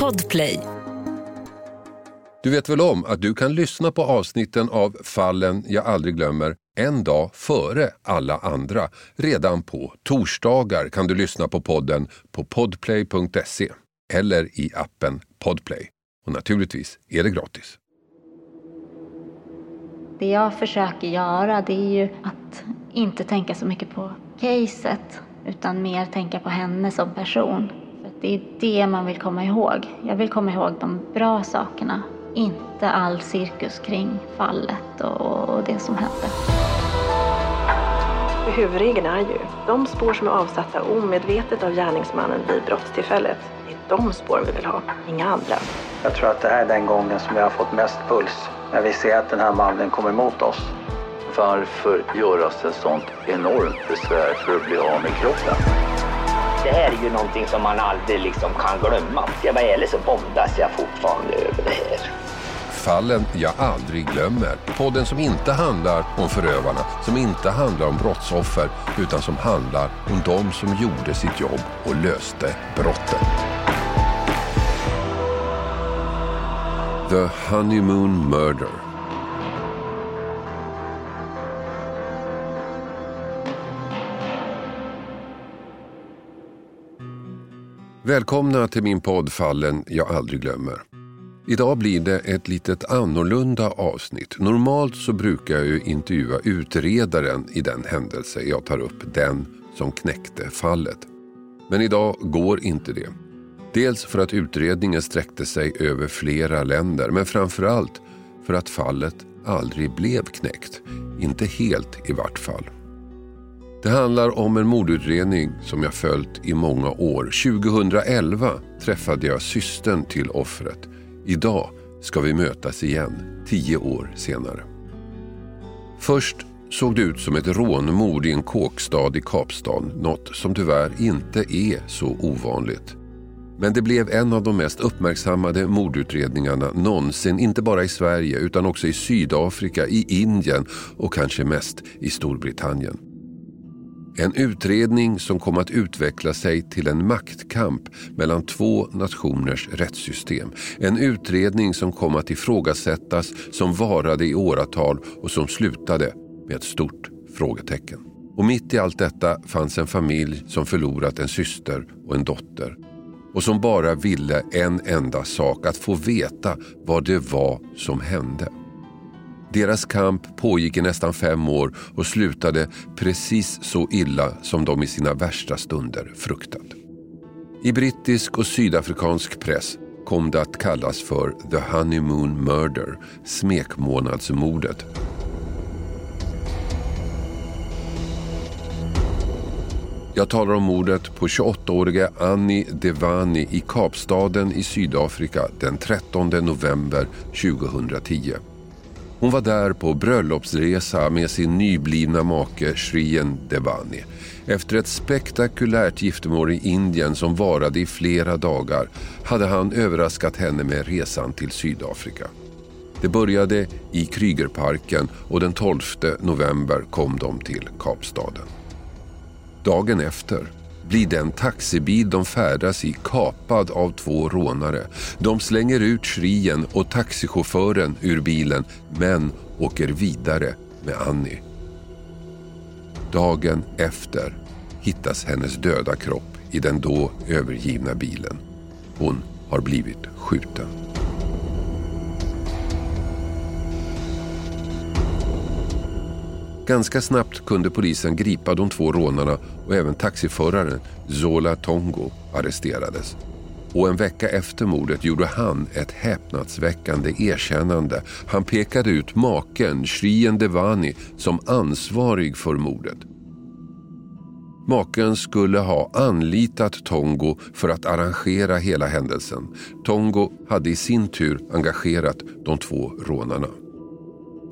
Podplay. Du vet väl om att du kan lyssna på avsnitten av Fallen jag aldrig glömmer en dag före alla andra. Redan på torsdagar kan du lyssna på podden på podplay.se eller i appen Podplay. Och naturligtvis är det gratis. Det jag försöker göra det är ju att inte tänka så mycket på caset utan mer tänka på henne som person. Det är det man vill komma ihåg. Jag vill komma ihåg de bra sakerna, inte all cirkus kring fallet och det som hände. Huvudregeln är ju, de spår som är avsatta omedvetet av gärningsmannen vid brottstillfället, det är de spåren vi vill ha, inga andra. Jag tror att det här är den gången som jag har fått mest puls. När vi ser att den här mannen kommer emot oss. Varför göras ett sånt enormt besvär för att bli av med kroppen? Det här är ju någonting som man aldrig liksom kan glömma. Ska jag vara ärlig så bondas jag fortfarande över det här. Fallen jag aldrig glömmer. Podden som inte handlar om förövarna, som inte handlar om brottsoffer, utan som handlar om de som gjorde sitt jobb och löste brottet. The Honeymoon Murder. Välkomna till min podd Fallen jag aldrig glömmer. Idag blir det ett litet annorlunda avsnitt. Normalt så brukar jag ju intervjua utredaren i den händelse jag tar upp den som knäckte fallet. Men idag går inte det. Dels för att utredningen sträckte sig över flera länder men framförallt för att fallet aldrig blev knäckt. Inte helt i vart fall. Det handlar om en mordutredning som jag följt i många år. 2011 träffade jag systern till offret. Idag ska vi mötas igen, tio år senare. Först såg det ut som ett rånmord i en kåkstad i Kapstaden. Något som tyvärr inte är så ovanligt. Men det blev en av de mest uppmärksammade mordutredningarna någonsin, inte bara i Sverige utan också i Sydafrika, i Indien och kanske mest i Storbritannien. En utredning som kom att utveckla sig till en maktkamp mellan två nationers rättssystem. En utredning som kom att ifrågasättas, som varade i åratal och som slutade med ett stort frågetecken. Och mitt i allt detta fanns en familj som förlorat en syster och en dotter och som bara ville en enda sak, att få veta vad det var som hände. Deras kamp pågick i nästan fem år och slutade precis så illa som de i sina värsta stunder fruktat. I brittisk och sydafrikansk press kom det att kallas för The Honeymoon Murder, smekmånadsmordet. Jag talar om mordet på 28-åriga Annie Devani i Kapstaden i Sydafrika den 13 november 2010. Hon var där på bröllopsresa med sin nyblivna make Shrien Devani. Efter ett spektakulärt giftermål i Indien som varade i flera dagar hade han överraskat henne med resan till Sydafrika. Det började i Krygerparken och den 12 november kom de till Kapstaden. Dagen efter blir den taxibil de färdas i kapad av två rånare. De slänger ut Shrien och taxichauffören ur bilen men åker vidare med Annie. Dagen efter hittas hennes döda kropp i den då övergivna bilen. Hon har blivit skjuten. Ganska snabbt kunde polisen gripa de två rånarna och även taxiföraren Zola Tongo arresterades. Och en vecka efter mordet gjorde han ett häpnadsväckande erkännande. Han pekade ut maken, Shrien Devani, som ansvarig för mordet. Maken skulle ha anlitat Tongo för att arrangera hela händelsen. Tongo hade i sin tur engagerat de två rånarna.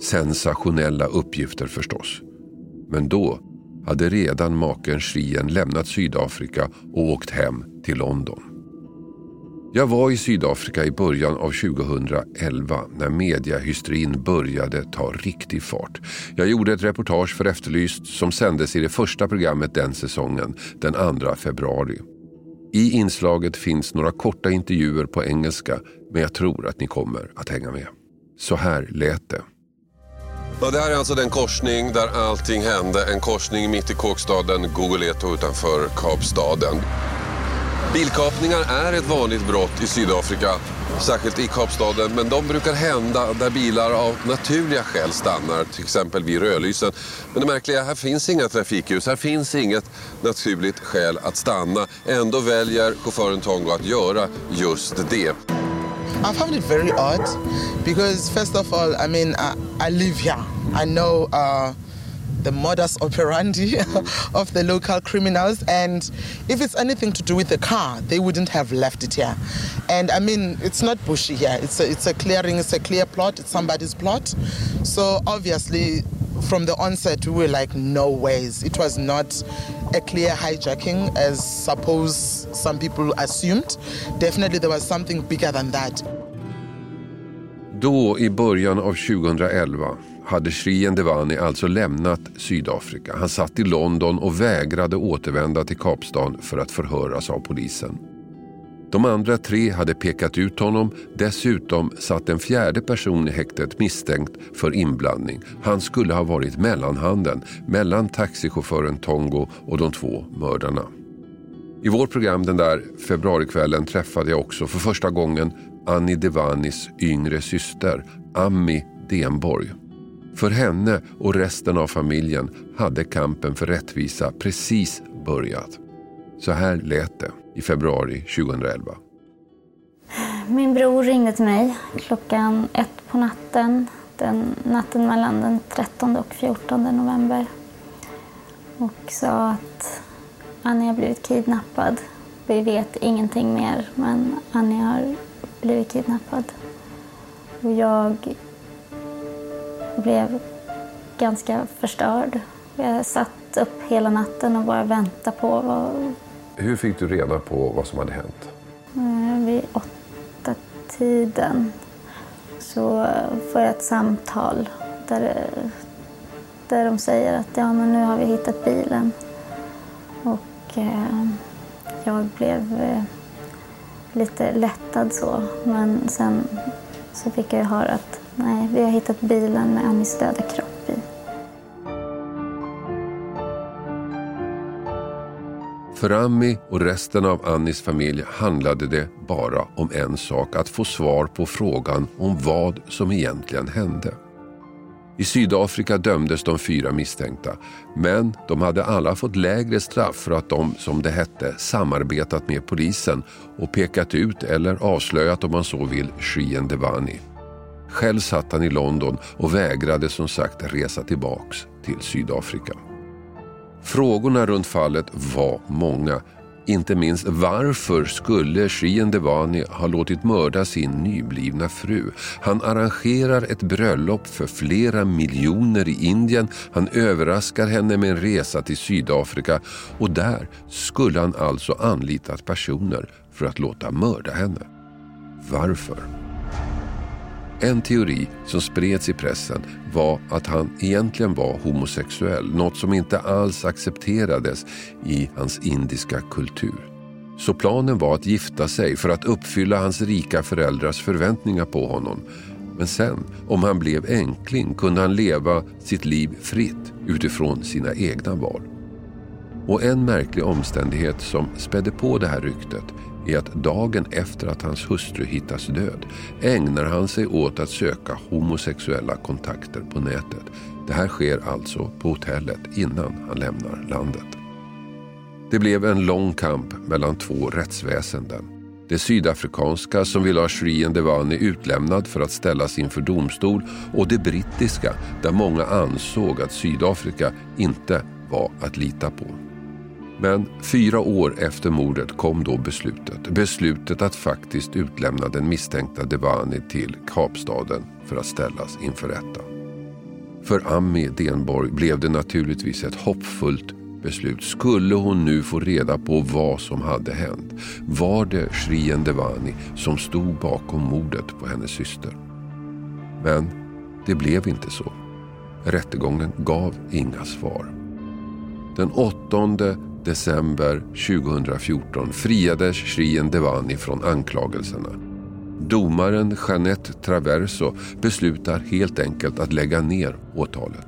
Sensationella uppgifter förstås. Men då hade redan maken Shrien lämnat Sydafrika och åkt hem till London. Jag var i Sydafrika i början av 2011 när mediahysterin började ta riktig fart. Jag gjorde ett reportage för Efterlyst som sändes i det första programmet den säsongen, den 2 februari. I inslaget finns några korta intervjuer på engelska men jag tror att ni kommer att hänga med. Så här lät det. Ja, det här är alltså den korsning där allting hände. En korsning mitt i kåkstaden Gogoleto utanför Kapstaden. Bilkapningar är ett vanligt brott i Sydafrika, särskilt i Kapstaden. Men de brukar hända där bilar av naturliga skäl stannar, till exempel vid rödlysen. Men det märkliga, här finns inga trafikljus, här finns inget naturligt skäl att stanna. Ändå väljer chauffören Tongo att göra just det. I found it very odd because, first of all, I mean, I, I live here. I know uh, the modus operandi of the local criminals, and if it's anything to do with the car, they wouldn't have left it here. And I mean, it's not bushy here. It's a, it's a clearing. It's a clear plot. It's somebody's plot. So obviously, from the onset, we were like, no ways. It was not a clear hijacking, as suppose some people assumed. Definitely, there was something bigger than that. Då, i början av 2011, hade Shrien Devani alltså lämnat Sydafrika. Han satt i London och vägrade återvända till Kapstaden för att förhöras av polisen. De andra tre hade pekat ut honom. Dessutom satt en fjärde person i häktet misstänkt för inblandning. Han skulle ha varit mellanhanden mellan taxichauffören Tongo och de två mördarna. I vårt program den där februarikvällen träffade jag också för första gången Annie Devanis yngre syster, Ami Denborg. För henne och resten av familjen hade kampen för rättvisa precis börjat. Så här lät det i februari 2011. Min bror ringde till mig klockan ett på natten, den natten mellan den 13 och 14 november och sa att Annie har blivit kidnappad. Vi vet ingenting mer, men Annie har blivit kidnappad. Och jag blev ganska förstörd. Jag satt upp hela natten och bara väntade på vad... Hur fick du reda på vad som hade hänt? Mm, vid åtta tiden så får jag ett samtal där, där de säger att ja, men nu har vi hittat bilen. Och eh, jag blev eh, lite lättad så, men sen så fick jag höra att Nej, vi har hittat bilen med Annies döda kropp För Ami och resten av Annis familj handlade det bara om en sak. Att få svar på frågan om vad som egentligen hände. I Sydafrika dömdes de fyra misstänkta, men de hade alla fått lägre straff för att de, som det hette, samarbetat med polisen och pekat ut eller avslöjat, om man så vill, Shien Devani. Själv satt han i London och vägrade som sagt resa tillbaks till Sydafrika. Frågorna runt fallet var många. Inte minst varför skulle Shien Devani ha låtit mörda sin nyblivna fru? Han arrangerar ett bröllop för flera miljoner i Indien. Han överraskar henne med en resa till Sydafrika och där skulle han alltså anlitat personer för att låta mörda henne. Varför? En teori som spreds i pressen var att han egentligen var homosexuell, något som inte alls accepterades i hans indiska kultur. Så planen var att gifta sig för att uppfylla hans rika föräldrars förväntningar på honom. Men sen, om han blev enkling, kunde han leva sitt liv fritt utifrån sina egna val. Och en märklig omständighet som spädde på det här ryktet är att dagen efter att hans hustru hittas död ägnar han sig åt att söka homosexuella kontakter på nätet. Det här sker alltså på hotellet innan han lämnar landet. Det blev en lång kamp mellan två rättsväsenden. Det sydafrikanska som vill ha Shrien Devani utlämnad för att ställas inför domstol och det brittiska där många ansåg att Sydafrika inte var att lita på. Men fyra år efter mordet kom då beslutet. Beslutet att faktiskt utlämna den misstänkta Devani till Kapstaden för att ställas inför rätta. För Ami Denborg blev det naturligtvis ett hoppfullt beslut. Skulle hon nu få reda på vad som hade hänt? Var det Shrien Devani som stod bakom mordet på hennes syster? Men det blev inte så. Rättegången gav inga svar. Den 8 december 2014 friades Shrien Devani från anklagelserna. Domaren Jeanette Traverso beslutar helt enkelt att lägga ner åtalet.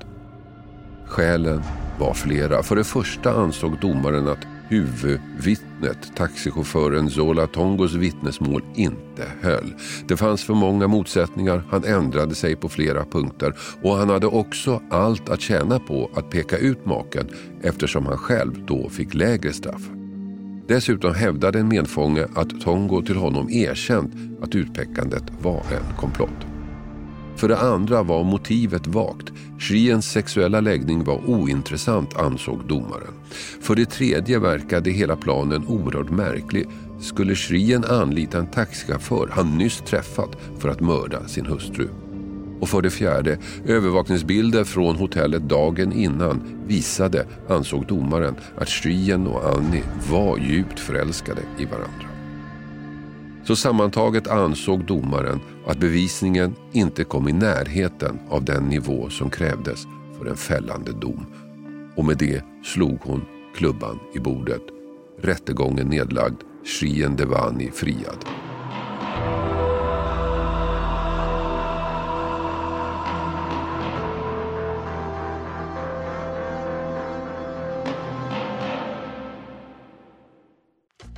Skälen var flera. För det första ansåg domaren att huvudvittnet, taxichauffören Zola Tongos vittnesmål, inte höll. Det fanns för många motsättningar, han ändrade sig på flera punkter och han hade också allt att tjäna på att peka ut maken eftersom han själv då fick lägre straff. Dessutom hävdade en medfånge att Tongo till honom erkänt att utpekandet var en komplott. För det andra var motivet vagt. Shiens sexuella läggning var ointressant ansåg domaren. För det tredje verkade hela planen oerhört märklig. Skulle Shrien anlita en taxichaufför han nyss träffat för att mörda sin hustru? Och för det fjärde, övervakningsbilder från hotellet dagen innan visade, ansåg domaren, att Shrien och Annie var djupt förälskade i varandra. Så sammantaget ansåg domaren att bevisningen inte kom i närheten av den nivå som krävdes för en fällande dom. Och med det slog hon klubban i bordet. Rättegången nedlagd, Shrien Devani friad.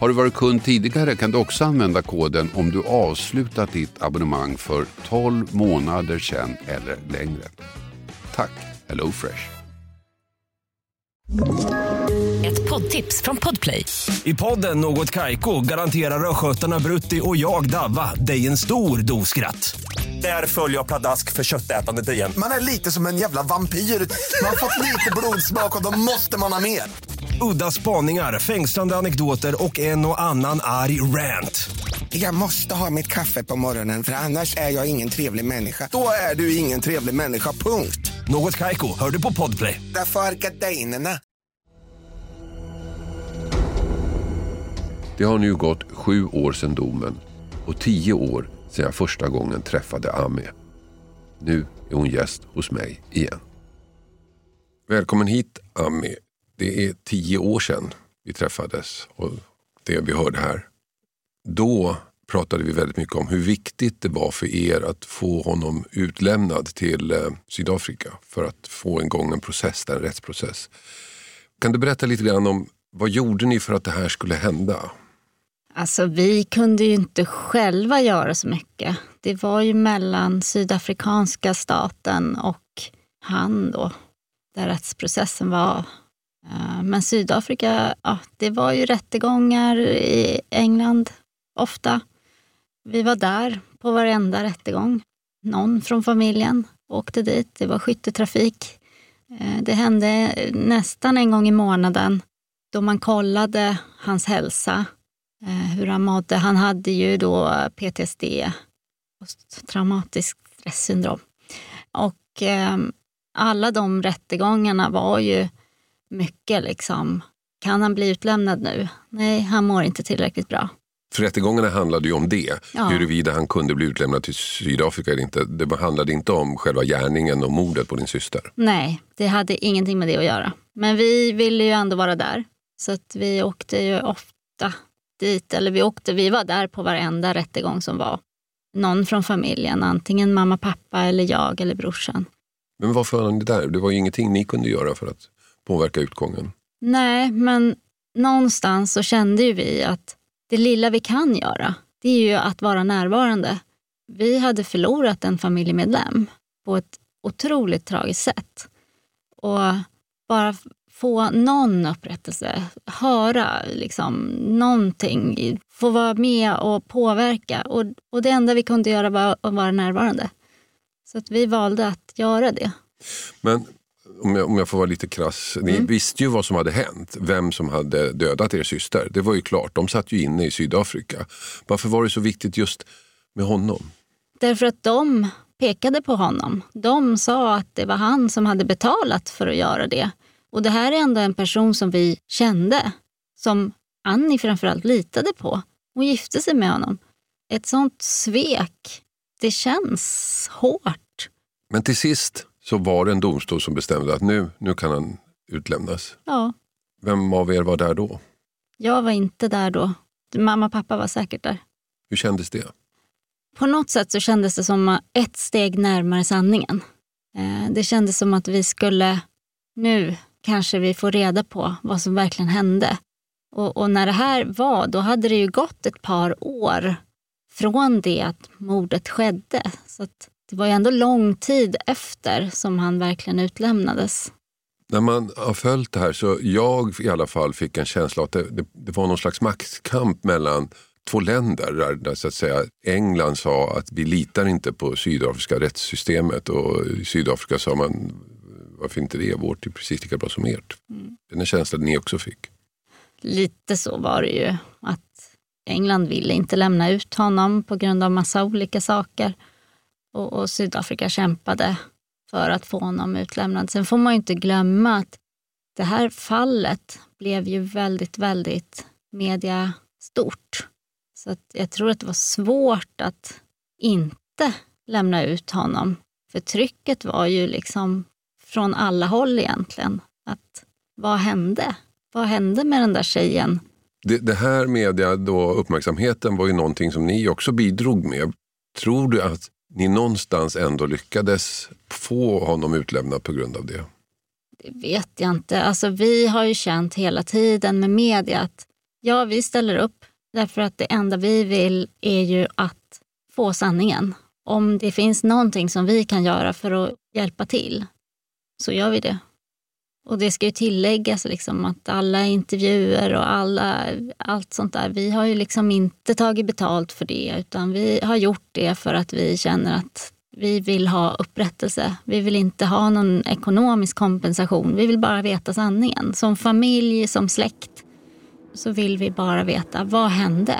Har du varit kund tidigare kan du också använda koden om du avslutat ditt abonnemang för 12 månader sedan eller längre. Tack HelloFresh. Ett poddtips från Podplay. I podden Något Kaiko garanterar östgötarna Brutti och jag, Davva, dig en stor dos skratt. Där följer jag pladask för köttätandet igen. Man är lite som en jävla vampyr. Man har fått lite blodsmak och då måste man ha mer. Udda spaningar, fängslande anekdoter och en och annan arg rant. Jag måste ha mitt kaffe på morgonen för annars är jag ingen trevlig människa. Då är du ingen trevlig människa, punkt. Något Kaiko, hör du på Podplay. Därför är gardinerna. Det har nu gått sju år sedan domen och tio år sedan jag första gången träffade Ami. Nu är hon gäst hos mig igen. Välkommen hit Ami. Det är tio år sedan vi träffades och det vi hörde här. Då pratade vi väldigt mycket om hur viktigt det var för er att få honom utlämnad till eh, Sydafrika för att få igång en process, en rättsprocess. Kan du berätta lite grann om vad gjorde ni för att det här skulle hända? Alltså vi kunde ju inte själva göra så mycket. Det var ju mellan sydafrikanska staten och han då, där rättsprocessen var. Eh, men Sydafrika, ja, det var ju rättegångar i England ofta. Vi var där på varenda rättegång. Någon från familjen åkte dit. Det var skytteltrafik. Eh, det hände nästan en gång i månaden då man kollade hans hälsa, eh, hur han mådde. Han hade ju då PTSD, posttraumatiskt stressyndrom. Och alla de rättegångarna var ju mycket liksom, kan han bli utlämnad nu? Nej, han mår inte tillräckligt bra. För rättegångarna handlade ju om det. Ja. Huruvida han kunde bli utlämnad till Sydafrika eller inte. Det handlade inte om själva gärningen och mordet på din syster. Nej, det hade ingenting med det att göra. Men vi ville ju ändå vara där. Så att vi åkte ju ofta dit. Eller vi åkte, vi var där på varenda rättegång som var. Någon från familjen, antingen mamma, pappa eller jag eller brorsan. Men varför var ni där? Det var ju ingenting ni kunde göra för att påverka utgången. Nej, men någonstans så kände ju vi att det lilla vi kan göra, det är ju att vara närvarande. Vi hade förlorat en familjemedlem på ett otroligt tragiskt sätt. Och bara få någon upprättelse, höra liksom någonting, få vara med och påverka. Och, och det enda vi kunde göra var att vara närvarande. Så att vi valde att göra det. Men om jag, om jag får vara lite krass. Ni Mm. visste ju vad som hade hänt. Vem som hade dödat er syster. Det var ju klart. De satt ju inne i Sydafrika. Varför var det så viktigt just med honom? Därför att de pekade på honom. De sa att det var han som hade betalat för att göra det. Och det här är ändå en person som vi kände, som Annie framförallt litade på. Hon gifte sig med honom. Ett sånt svek, det känns hårt. Men till sist så var det en domstol som bestämde att nu, nu kan han utlämnas. Ja, Vem av er var där då? jag var inte där då. Mamma och pappa var säkert där. Hur kändes det? På något sätt så kändes det som ett steg närmare sanningen. Eh, Det kändes som att vi skulle, nu kanske vi får reda på vad som verkligen hände. Och, och när det här var, då hade det ju gått ett par år från det att mordet skedde. Så att det var ju ändå lång tid efter som han verkligen utlämnades. När man har följt det här så jag i alla fall fick en känsla att det, det, det var någon slags maktkamp mellan två länder. Där, där så att säga, England sa att vi litar inte på sydafriska rättssystemet och i Sydafrika sa man varför inte det? Vårt är precis lika bra som ert. Den är känslan ni också fick. Lite så var det ju. Att England ville inte lämna ut honom på grund av massa olika saker. Och, och Sydafrika kämpade för att få honom utlämnad. Sen får man ju inte glömma att det här fallet blev ju väldigt, väldigt mediastort. Så att jag tror att det var svårt att inte lämna ut honom. För trycket var ju liksom från alla håll egentligen. Att vad hände? Vad hände med den där tjejen? Det, det här media då, uppmärksamheten var ju någonting som ni också bidrog med. Tror du att ni någonstans ändå lyckades få honom utlämnad på grund av det? Det vet jag inte. Alltså, vi har ju känt hela tiden med media att ja, vi ställer upp därför att det enda vi vill är ju att få sanningen. Om det finns någonting som vi kan göra för att hjälpa till så gör vi det. Och det ska ju tilläggas liksom att alla intervjuer och alla, allt sånt där, vi har ju liksom inte tagit betalt för det utan vi har gjort det för att vi känner att Vi vill ha upprättelse. Vi vill inte ha någon ekonomisk kompensation. Vi vill bara veta sanningen. Som familj, som släkt så vill vi bara veta vad hände.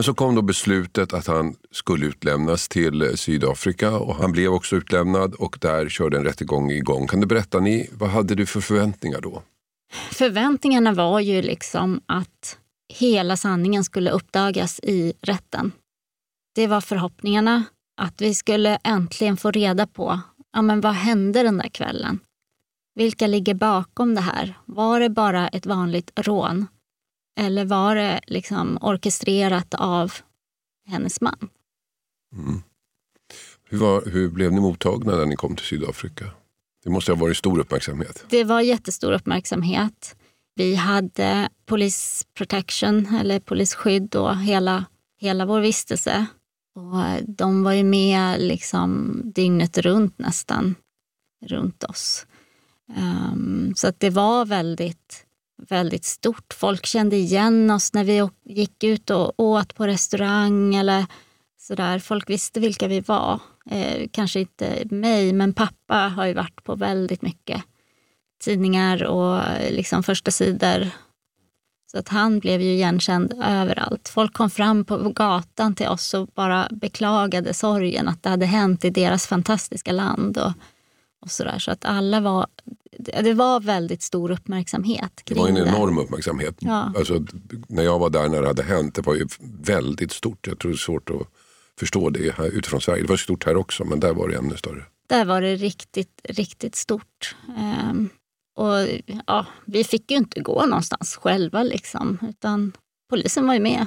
Men så kom då beslutet att han skulle utlämnas till eh, Sydafrika och han blev också utlämnad och där körde en rättegång igång. Kan du berätta, ni, vad hade du för förväntningar då? Förväntningarna var ju liksom att hela sanningen skulle uppdagas i rätten. Det var förhoppningarna att vi skulle äntligen få reda på ja, men vad hände den där kvällen. Vilka ligger bakom det här? Var det bara ett vanligt rån? Eller var det liksom orkestrerat av hennes man? Mm. Hur, var, hur blev ni mottagna när ni kom till Sydafrika? Det måste ha varit stor uppmärksamhet. Det var jättestor uppmärksamhet. Vi hade police protection, eller polisskydd, då, hela, hela vår vistelse. Och de var ju med liksom dygnet runt nästan, runt oss. Um, så att det var väldigt väldigt stort. Folk kände igen oss när vi gick ut och åt på restaurang eller sådär. Folk visste vilka vi var. Eh, kanske inte mig, men pappa har ju varit på väldigt mycket tidningar och eh, liksom första sidor. Så att han blev ju igenkänd överallt. Folk kom fram på gatan till oss och bara beklagade sorgen att det hade hänt i deras fantastiska land. Och, och så, där. så att alla var det var väldigt stor uppmärksamhet. det var en enorm uppmärksamhet. Ja. Alltså, när jag var där när det hade hänt, det var ju väldigt stort. Jag tror det är svårt att förstå det här utifrån Sverige. Det var stort här också, men där var det ännu större. Där var det riktigt, riktigt stort. Um, och ja, Vi fick ju inte gå någonstans själva, liksom, utan polisen var ju med.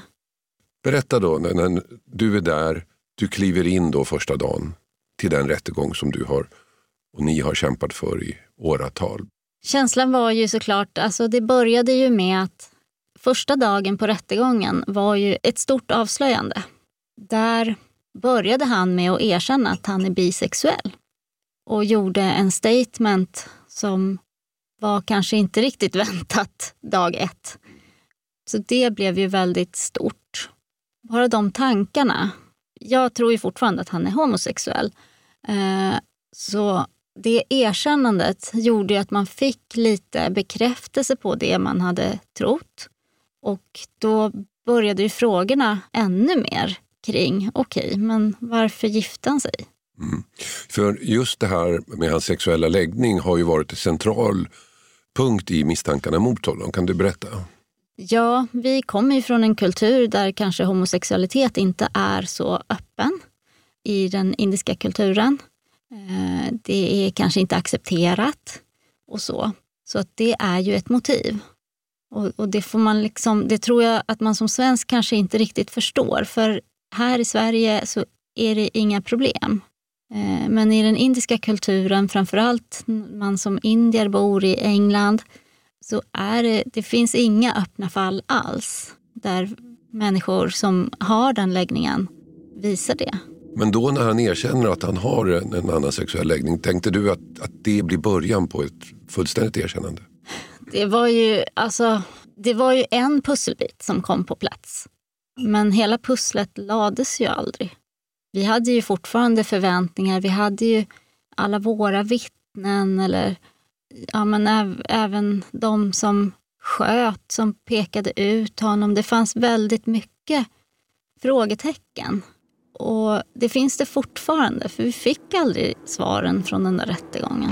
Berätta då, när, när du är där, du kliver in då första dagen till den rättegång som du har och ni har kämpat för i åratal. Känslan var ju såklart, alltså det började ju med att första dagen på rättegången var ju ett stort avslöjande. Där började han med att erkänna att han är bisexuell och gjorde en statement som var kanske inte riktigt väntat dag ett. Så det blev ju väldigt stort. Bara de tankarna. Jag tror ju fortfarande att han är homosexuell. Eh, så det erkännandet gjorde att man fick lite bekräftelse på det man hade trott. Och då började ju frågorna ännu mer kring, okej, okay, men varför gifte han sig? Mm. För just det här med hans sexuella läggning har ju varit en central punkt i misstankarna mot honom. Kan du berätta? Ja, vi kommer ju från en kultur där kanske homosexualitet inte är så öppen i den indiska kulturen. Eh, det är kanske inte accepterat och så. Så att det är ju ett motiv. Och, och, det, får man liksom, det tror jag att man som svensk kanske inte riktigt förstår. För här i Sverige så är det inga problem. Eh, men i den indiska kulturen, framförallt man som indier bor i England, så är det, det finns inga öppna fall alls där människor som har den läggningen visar det. Men då när han erkänner att han har en, annan sexuell läggning, tänkte du att, att det blir början på ett fullständigt erkännande? Det var ju, alltså, det var ju en pusselbit som kom på plats. Men hela pusslet lades ju aldrig. Vi hade ju fortfarande förväntningar. Vi hade ju alla våra vittnen eller ja, men även de som sköt, som pekade ut honom. Det fanns väldigt mycket frågetecken. Och det finns det fortfarande, för vi fick aldrig svaren från den där rättegången.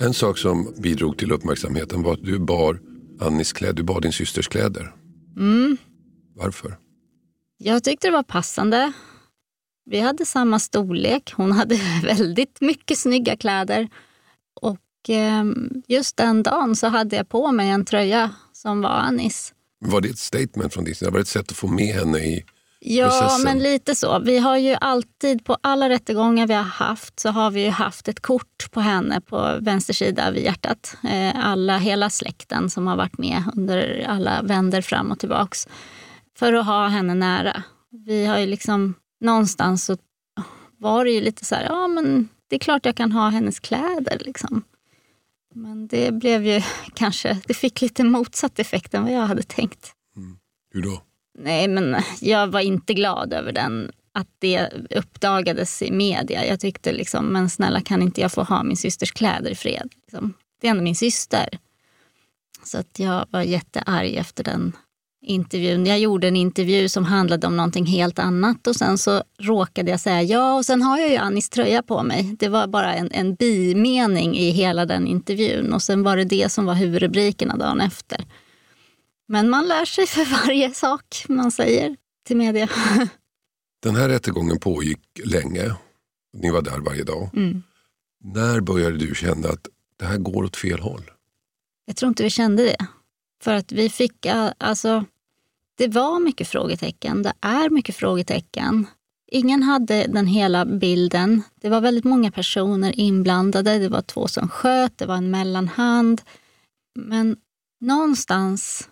En sak som bidrog till uppmärksamheten var att du bar Annis kläder, du bar din systers kläder. Mm. Varför? Jag tyckte det var passande. Vi hade samma storlek. Hon hade väldigt mycket snygga kläder. Och eh, just den dagen så hade jag på mig en tröja som var Annis. Var det ett statement från din sida? Var det ett sätt att få med henne i Ja, processen? men lite så. Vi har ju alltid, på alla rättegångar vi har haft, så har vi ju haft ett kort på henne på vänster sida vid hjärtat. Eh, Alla, hela släkten som har varit med under alla vänder fram och tillbaks. För att ha henne nära. Vi har ju liksom, någonstans så var det ju lite så här, ja men det är klart jag kan ha hennes kläder liksom. Men det blev ju kanske, det fick lite motsatt effekt än vad jag hade tänkt. Hur då? Nej, men jag var inte glad över den, att det uppdagades i media. Jag tyckte liksom, men snälla kan inte jag få ha min systers kläder i fred? Liksom. Det är ändå min syster. Så att jag var jättearg efter den intervjun. Jag gjorde en intervju som handlade om någonting helt annat och sen så råkade jag säga ja och sen har jag ju Annis tröja på mig. Det var bara en, en bimening i hela den intervjun och sen var det det som var huvudrubrikerna dagen efter. Men man lär sig för varje sak man säger till media. Den här rättegången pågick länge. Ni var där varje dag. Mm. När började du känna att det här går åt fel håll? Jag tror inte vi kände det. För att vi fick, alltså, det var mycket frågetecken. Det är mycket frågetecken. Ingen hade den hela bilden. Det var väldigt många personer inblandade. Det var två som sköt, det var en mellanhand. Men någonstans,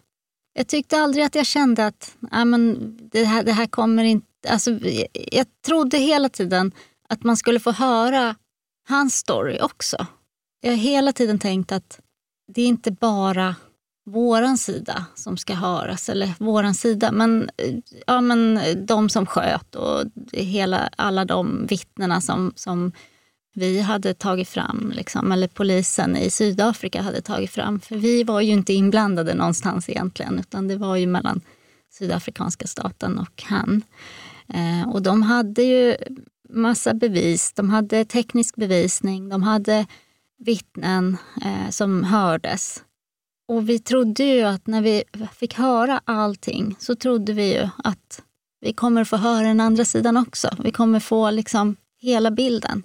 jag tyckte aldrig att jag kände att ah, men det, här, det här kommer inte... Alltså, jag, jag trodde hela tiden att man skulle få höra hans story också. Jag har hela tiden tänkt att det är inte bara våran sida som ska höras, eller våran sida, men, ja, men de som sköt och hela, alla de vittnena som, som vi hade tagit fram, liksom, eller polisen i Sydafrika hade tagit fram. För vi var ju inte inblandade någonstans egentligen, utan det var ju mellan Sydafrikanska staten och han. Eh, och de hade ju massa bevis, de hade teknisk bevisning, de hade vittnen eh, som hördes. Och vi trodde ju att när vi fick höra allting så trodde vi ju att vi kommer få höra den andra sidan också. Vi kommer få liksom hela bilden.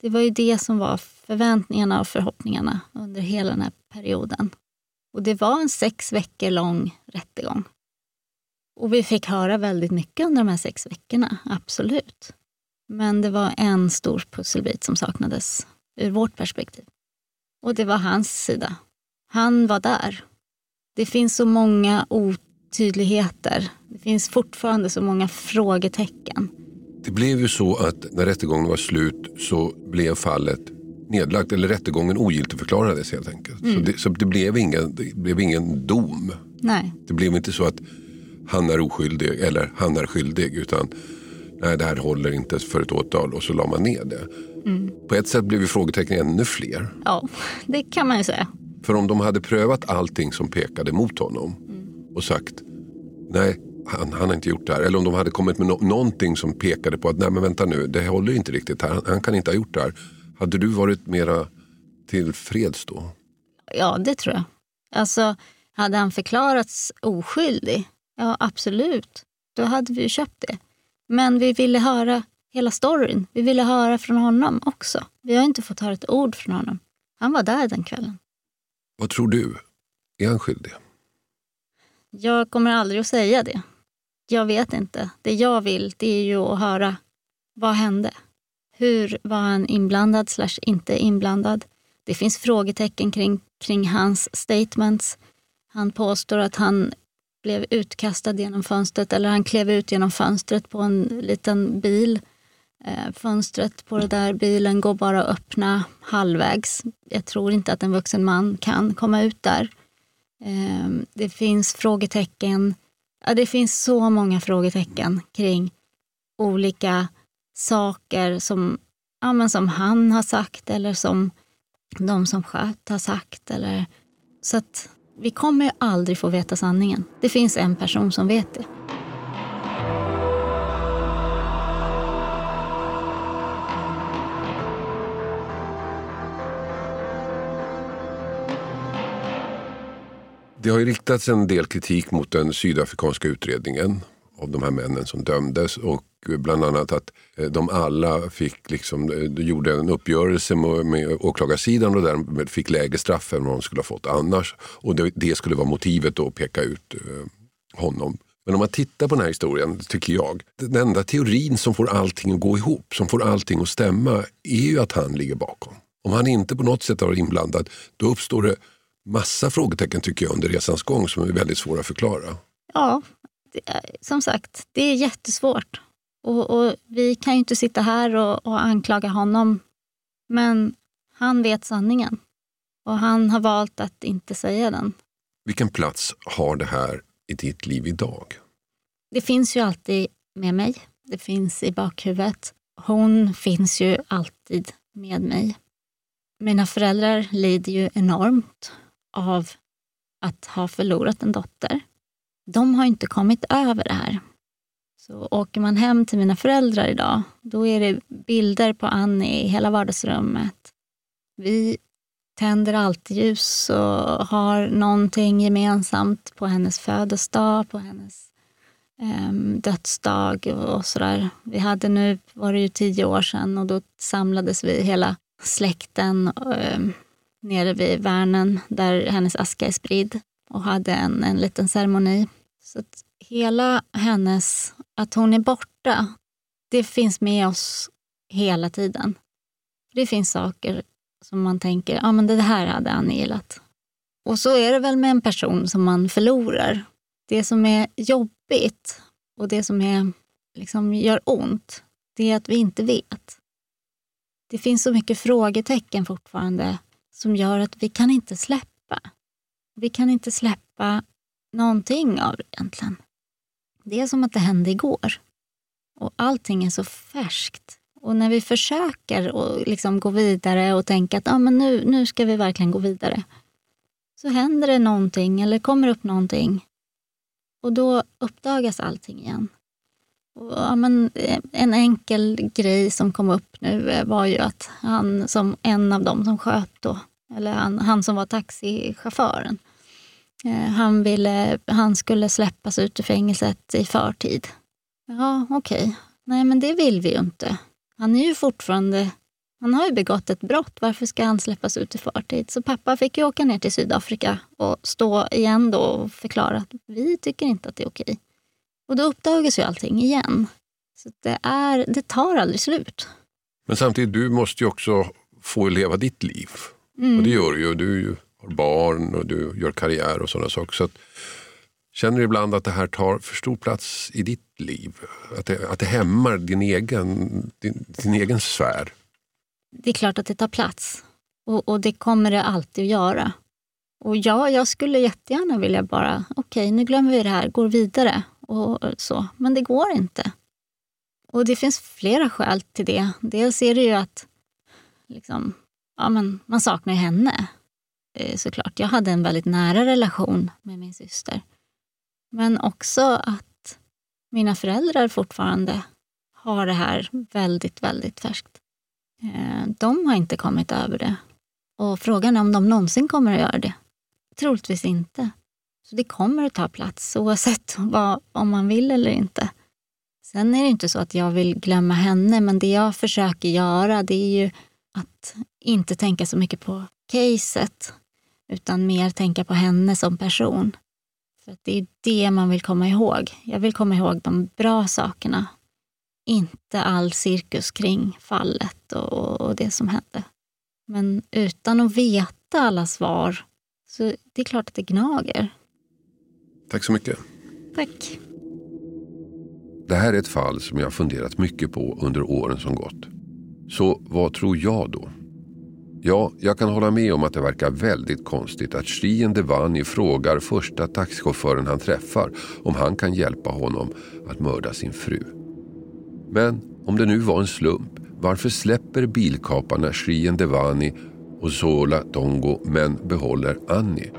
Det var ju det som var förväntningarna och förhoppningarna under hela den här perioden. Och det var en sex veckor lång rättegång. Och vi fick höra väldigt mycket under de här sex veckorna, absolut. Men det var en stor pusselbit som saknades ur vårt perspektiv. Och det var hans sida. Han var där. Det finns så många otydligheter. Det finns fortfarande så många frågetecken. Det blev ju så att när rättegången var slut så blev fallet nedlagt, eller rättegången ogiltigförklarades helt enkelt. Mm. Så, det, så det, blev ingen, det blev ingen dom. Nej. Det blev inte så att han är oskyldig eller han är skyldig utan nej det här håller inte för ett åtal och så la man ner det. Mm. På ett sätt blev ju frågetecknen ännu fler. Ja, det kan man ju säga. För om de hade prövat allting som pekade mot honom och sagt nej, han, han har inte gjort det här. Eller om de hade kommit med no- någonting som pekade på att nej men vänta nu, det håller inte riktigt här. Han, han kan inte ha gjort det här. Hade du varit mera tillfreds då? Ja, det tror jag. Alltså, hade han förklarats oskyldig, ja absolut, då hade vi ju köpt det. Men vi ville höra hela storyn. Vi ville höra från honom också. Vi har inte fått höra ett ord från honom. Han var där den kvällen. Vad tror du? Är han skyldig? Jag kommer aldrig att säga det. Jag vet inte. Det jag vill det är ju att höra vad hände. Hur var han inblandad slash inte inblandad? Det finns frågetecken kring, kring hans statements. Han påstår att han blev utkastad genom fönstret eller han klev ut genom fönstret på en liten bil. Eh, fönstret på den där bilen går bara att öppna halvvägs. Jag tror inte att en vuxen man kan komma ut där. Eh, det finns frågetecken. Ja, det finns så många frågetecken kring olika saker som, ja, men som han har sagt eller som de som sköt har sagt. Eller, så att vi kommer ju aldrig få veta sanningen. Det finns en person som vet det. Det har ju riktats en del kritik mot den sydafrikanska utredningen av de här männen som dömdes och bland annat att eh, de alla fick liksom, eh, gjorde en uppgörelse med, med åklagarsidan och därmed fick lägre straff än vad de skulle ha fått annars. Och det, det skulle vara motivet att peka ut eh, honom. Men om man tittar på den här historien, tycker jag, den enda teorin som får allting att gå ihop, som får allting att stämma, är ju att han ligger bakom. Om han inte på något sätt har varit inblandad, då uppstår det massa frågetecken tycker jag under resans gång som är väldigt svåra att förklara. Ja, är, som sagt, det är jättesvårt. Och, och, vi kan ju inte sitta här och, och anklaga honom. Men han vet sanningen. Och han har valt att inte säga den. Vilken plats har det här i ditt liv idag? Det finns ju alltid med mig. Det finns i bakhuvudet. Hon finns ju alltid med mig. Mina föräldrar lider ju enormt av att ha förlorat en dotter. De har inte kommit över det här. Så åker man hem till mina föräldrar idag, då är det bilder på Annie i hela vardagsrummet. Vi tänder alltid ljus och har någonting gemensamt på hennes födelsedag, på hennes eh, dödsdag och sådär. Vi hade nu, var det ju tio år sedan och då samlades vi hela släkten um, nere vid Värnen där hennes aska är spridd och hade en, en liten ceremoni. Så att hela hennes, att hon är borta, det finns med oss hela tiden. Det finns saker som man tänker, ja men det här hade Annie gillat. Och så är det väl med en person som man förlorar. Det som är jobbigt och det som är, liksom, gör ont, det är att vi inte vet. Det finns så mycket frågetecken fortfarande som gör att vi kan inte släppa. Vi kan inte släppa någonting av det egentligen. Det är som att det hände igår. Och allting är så färskt. Och när vi försöker och liksom gå vidare och tänka att ah, men nu, nu ska vi verkligen gå vidare. Så händer det någonting eller kommer upp någonting. Och då uppdagas allting igen. Och, ja, men, eh, en enkel grej som kom upp nu eh, var ju att han som en av dem som sköt då, eller han, han som var taxichauffören, eh, han, ville, han skulle släppas ut ur fängelset i förtid. Ja, okej. Okay. Nej, men det vill vi ju inte. Han är ju fortfarande han har ju begått ett brott. Varför ska han släppas ut i förtid? Så pappa fick ju åka ner till Sydafrika och stå igen då och förklara att vi tycker inte att det är okej. Och då uppdagas ju allting igen. Så det, är, det tar aldrig slut. Men samtidigt, du måste ju också få leva ditt liv. Mm. Och det gör du ju. Du har barn och du gör karriär och sådana saker. Så att, känner du ibland att det här tar för stor plats i ditt liv? Att det, att det hämmar din egen, din, din egen sfär? Det är klart att det tar plats. Och, och det kommer det alltid att göra. Och ja, jag skulle jättegärna vilja bara, okej, okay, nu glömmer vi det här, går vidare och så. Men det går inte. Och det finns flera skäl till det. Dels är det ju att liksom, ja, men man saknar henne eh, såklart. Jag hade en väldigt nära relation med min syster. Men också att mina föräldrar fortfarande har det här väldigt, väldigt färskt. Eh, de har inte kommit över det. Och frågan är om de någonsin kommer att göra det. Troligtvis inte. Så det kommer att ta plats oavsett vad, om man vill eller inte. Sen är det inte så att jag vill glömma henne, men det jag försöker göra det är ju att inte tänka så mycket på caset, utan mer tänka på henne som person. För det är det man vill komma ihåg. Jag vill komma ihåg de bra sakerna. Inte all cirkus kring fallet och, och det som hände. Men utan att veta alla svar, så det är klart att det gnager. Tack så mycket. Tack. Det här är ett fall som jag funderat mycket på under åren som gått. Så vad tror jag då? Ja, jag kan hålla med om att det verkar väldigt konstigt att Shrien Devani frågar första taxichauffören han träffar om han kan hjälpa honom att mörda sin fru. Men om det nu var en slump, varför släpper bilkaparna Shrien Devani och Zola Tongo men behåller Annie?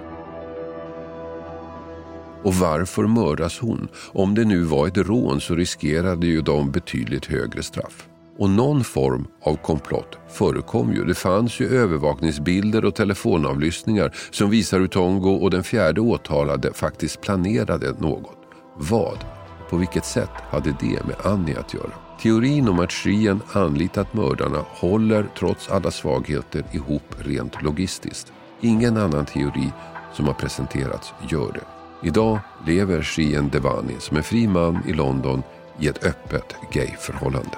Och varför mördas hon? Om det nu var ett rån så riskerade ju de betydligt högre straff. Och någon form av komplott förekom ju. Det fanns ju övervakningsbilder och telefonavlyssningar som visar hur Tongo och den fjärde åtalade faktiskt planerade något. Vad? På vilket sätt hade det med Annie att göra? Teorin om att Shien anlitat mördarna håller trots alla svagheter ihop rent logistiskt. Ingen annan teori som har presenterats gör det. Idag lever Shien Devani som en fri man i London i ett öppet gayförhållande.